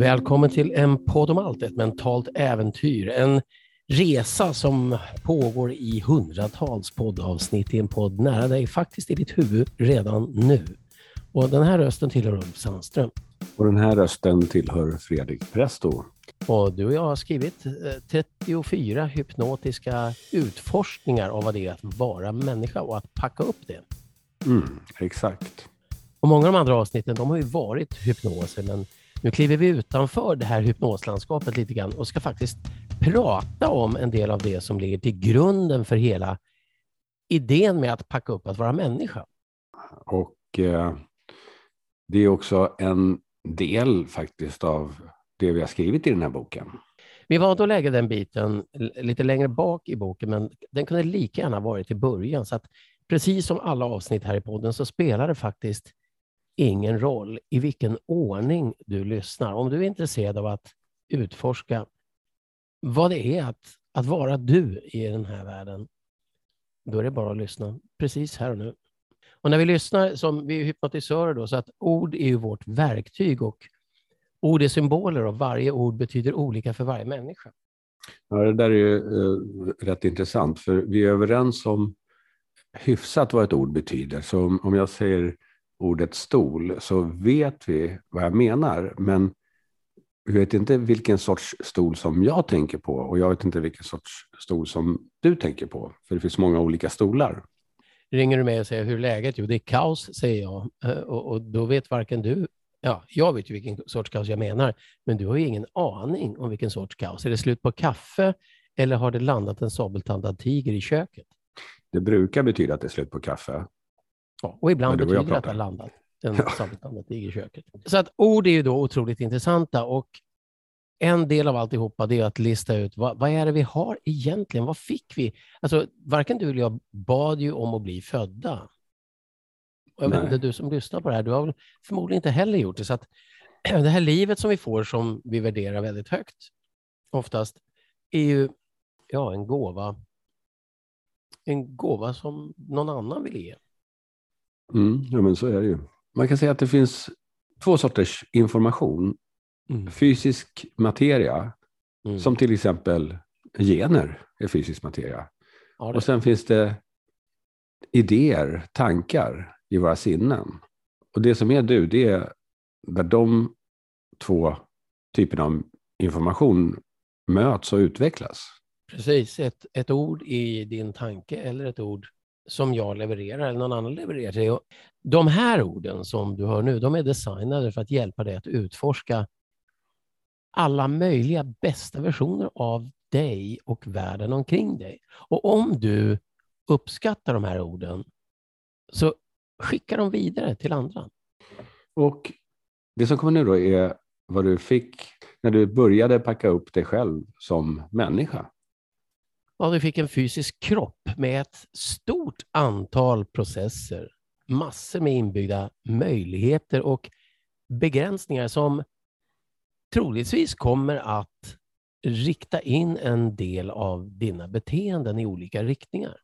Välkommen till en podd om allt, ett mentalt äventyr. En resa som pågår i hundratals poddavsnitt i en podd nära dig, faktiskt i ditt huvud redan nu. Och den här rösten tillhör Ulf Sandström. Och den här rösten tillhör Fredrik Presto. Och du och jag har skrivit 34 eh, hypnotiska utforskningar av vad det är att vara människa och att packa upp det. Mm, exakt. Och många av de andra avsnitten de har ju varit hypnoser, men nu kliver vi utanför det här hypnoslandskapet lite grann och ska faktiskt prata om en del av det som ligger till grunden för hela idén med att packa upp att vara människa. Och eh, det är också en del faktiskt av det vi har skrivit i den här boken. Vi valde att lägga den biten lite längre bak i boken, men den kunde lika gärna varit i början. Så att precis som alla avsnitt här i podden så spelar det faktiskt ingen roll i vilken ordning du lyssnar. Om du är intresserad av att utforska vad det är att, att vara du i den här världen, då är det bara att lyssna precis här och nu. Och när vi lyssnar, som vi är hypnotisörer, då, så att ord är ju vårt verktyg och ord är symboler och varje ord betyder olika för varje människa. Ja, det där är ju uh, rätt intressant, för vi är överens om hyfsat vad ett ord betyder. Så om, om jag säger ordet stol så vet vi vad jag menar, men vi vet inte vilken sorts stol som jag tänker på och jag vet inte vilken sorts stol som du tänker på, för det finns många olika stolar. Ringer du mig och säger hur är läget? Jo, det är kaos, säger jag. Eh, och, och då vet varken du Ja, jag vet ju vilken sorts kaos jag menar, men du har ju ingen aning om vilken sorts kaos. Är det slut på kaffe eller har det landat en sabeltandad tiger i köket? Det brukar betyda att det är slut på kaffe. Ja, och ibland betyder det att det har landat en ja. sabeltandad tiger i köket. Så att ord är ju då otroligt intressanta och en del av alltihopa det är att lista ut vad, vad är det vi har egentligen? Vad fick vi? Alltså, varken du eller jag bad ju om att bli födda. Och jag vet inte, du som lyssnar på det här, du har förmodligen inte heller gjort det. Så att det här livet som vi får, som vi värderar väldigt högt, oftast, är ju ja, en gåva. En gåva som någon annan vill ge. Mm, ja, men så är det ju. Man kan säga att det finns två sorters information. Mm. Fysisk materia, mm. som till exempel gener är fysisk materia. Ja, och sen finns det idéer, tankar i våra sinnen. Och det som är du, det är där de två typerna av information möts och utvecklas. Precis, ett, ett ord i din tanke eller ett ord som jag levererar eller någon annan levererar. till De här orden som du hör nu, de är designade för att hjälpa dig att utforska alla möjliga bästa versioner av dig och världen omkring dig. Och om du uppskattar de här orden så skicka dem vidare till andra. Och det som kommer nu då är vad du fick när du började packa upp dig själv som människa. Ja, du fick en fysisk kropp med ett stort antal processer, massor med inbyggda möjligheter och begränsningar som troligtvis kommer att rikta in en del av dina beteenden i olika riktningar.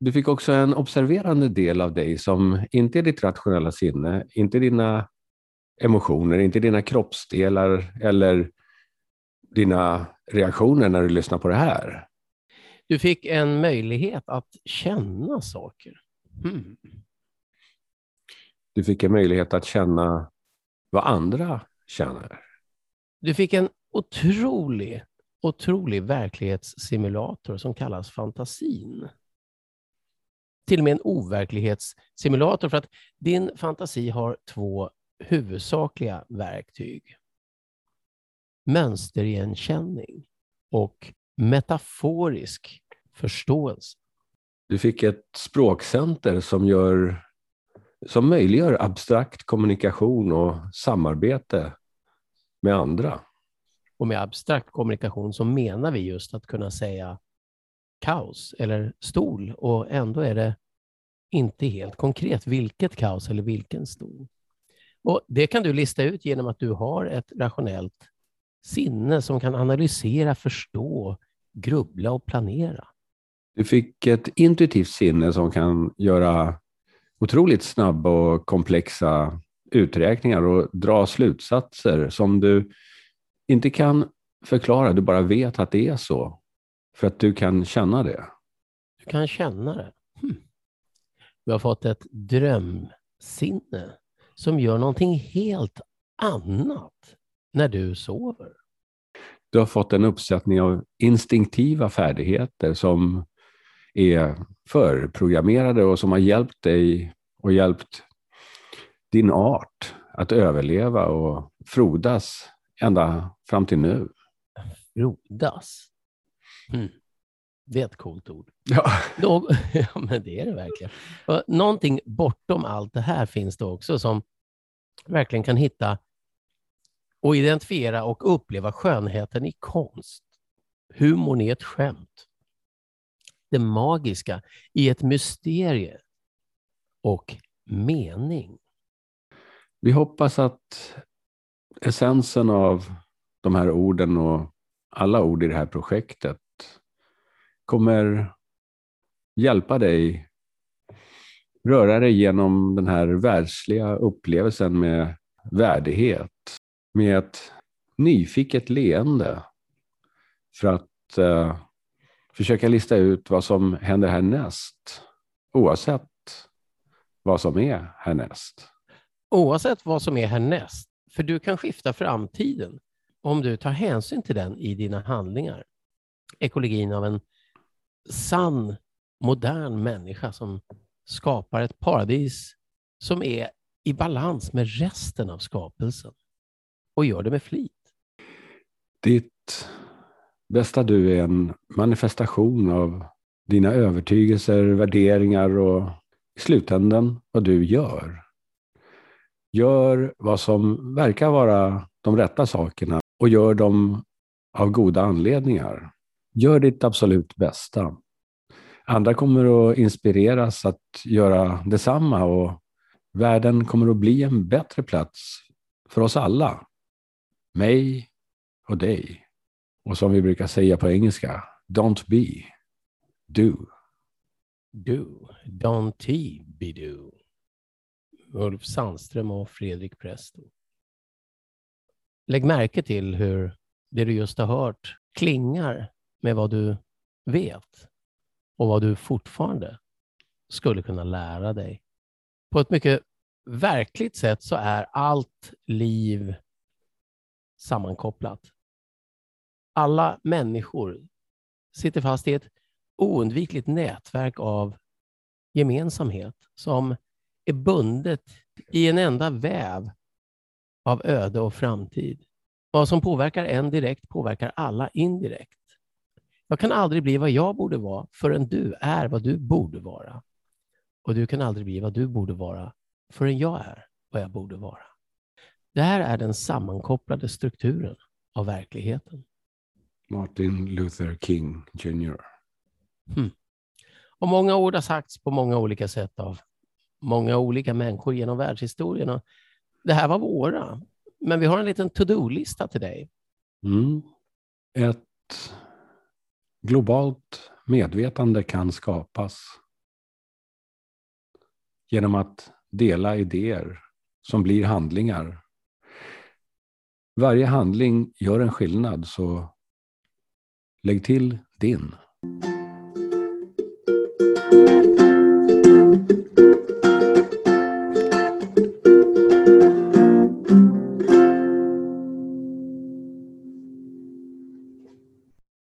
Du fick också en observerande del av dig som inte är ditt rationella sinne, inte dina emotioner, inte dina kroppsdelar eller dina reaktioner när du lyssnar på det här. Du fick en möjlighet att känna saker. Hmm. Du fick en möjlighet att känna vad andra känner. Du fick en otrolig, otrolig verklighetssimulator som kallas fantasin till och med en overklighetssimulator för att din fantasi har två huvudsakliga verktyg. Mönsterigenkänning och metaforisk förståelse. Du fick ett språkcenter som, gör, som möjliggör abstrakt kommunikation och samarbete med andra. Och med abstrakt kommunikation så menar vi just att kunna säga kaos eller stol och ändå är det inte helt konkret vilket kaos eller vilken stol. Och Det kan du lista ut genom att du har ett rationellt sinne som kan analysera, förstå, grubbla och planera. Du fick ett intuitivt sinne som kan göra otroligt snabba och komplexa uträkningar och dra slutsatser som du inte kan förklara, du bara vet att det är så. För att du kan känna det. Du kan känna det. Hm. Du har fått ett drömsinne som gör någonting helt annat när du sover. Du har fått en uppsättning av instinktiva färdigheter som är förprogrammerade och som har hjälpt dig och hjälpt din art att överleva och frodas ända fram till nu. Frodas? Mm. Det är ett coolt ord. Ja. Nå ja, men det är det verkligen. Och någonting bortom allt det här finns det också som verkligen kan hitta och identifiera och uppleva skönheten i konst. Humorn är ett skämt. Det magiska i ett mysterie och mening. Vi hoppas att essensen av de här orden och alla ord i det här projektet kommer hjälpa dig röra dig genom den här världsliga upplevelsen med värdighet, med ett nyfiket leende för att eh, försöka lista ut vad som händer härnäst, oavsett vad som är härnäst. Oavsett vad som är härnäst, för du kan skifta framtiden om du tar hänsyn till den i dina handlingar. Ekologin av en sann, modern människa som skapar ett paradis som är i balans med resten av skapelsen och gör det med flit. Ditt bästa du är en manifestation av dina övertygelser, värderingar och i slutändan vad du gör. Gör vad som verkar vara de rätta sakerna och gör dem av goda anledningar. Gör ditt absolut bästa. Andra kommer att inspireras att göra detsamma och världen kommer att bli en bättre plats för oss alla. Mig och dig. Och som vi brukar säga på engelska, don't be, do. Do, don't be do. Ulf Sandström och Fredrik Presto. Lägg märke till hur det du just har hört klingar med vad du vet och vad du fortfarande skulle kunna lära dig. På ett mycket verkligt sätt så är allt liv sammankopplat. Alla människor sitter fast i ett oundvikligt nätverk av gemensamhet som är bundet i en enda väv av öde och framtid. Vad som påverkar en direkt påverkar alla indirekt. Jag kan aldrig bli vad jag borde vara förrän du är vad du borde vara. Och du kan aldrig bli vad du borde vara förrän jag är vad jag borde vara. Det här är den sammankopplade strukturen av verkligheten. Martin Luther King Jr. Hmm. Och många ord har sagts på många olika sätt av många olika människor genom världshistorien. Det här var våra. Men vi har en liten to-do-lista till dig. Mm. Ett globalt medvetande kan skapas genom att dela idéer som blir handlingar. Varje handling gör en skillnad, så lägg till din.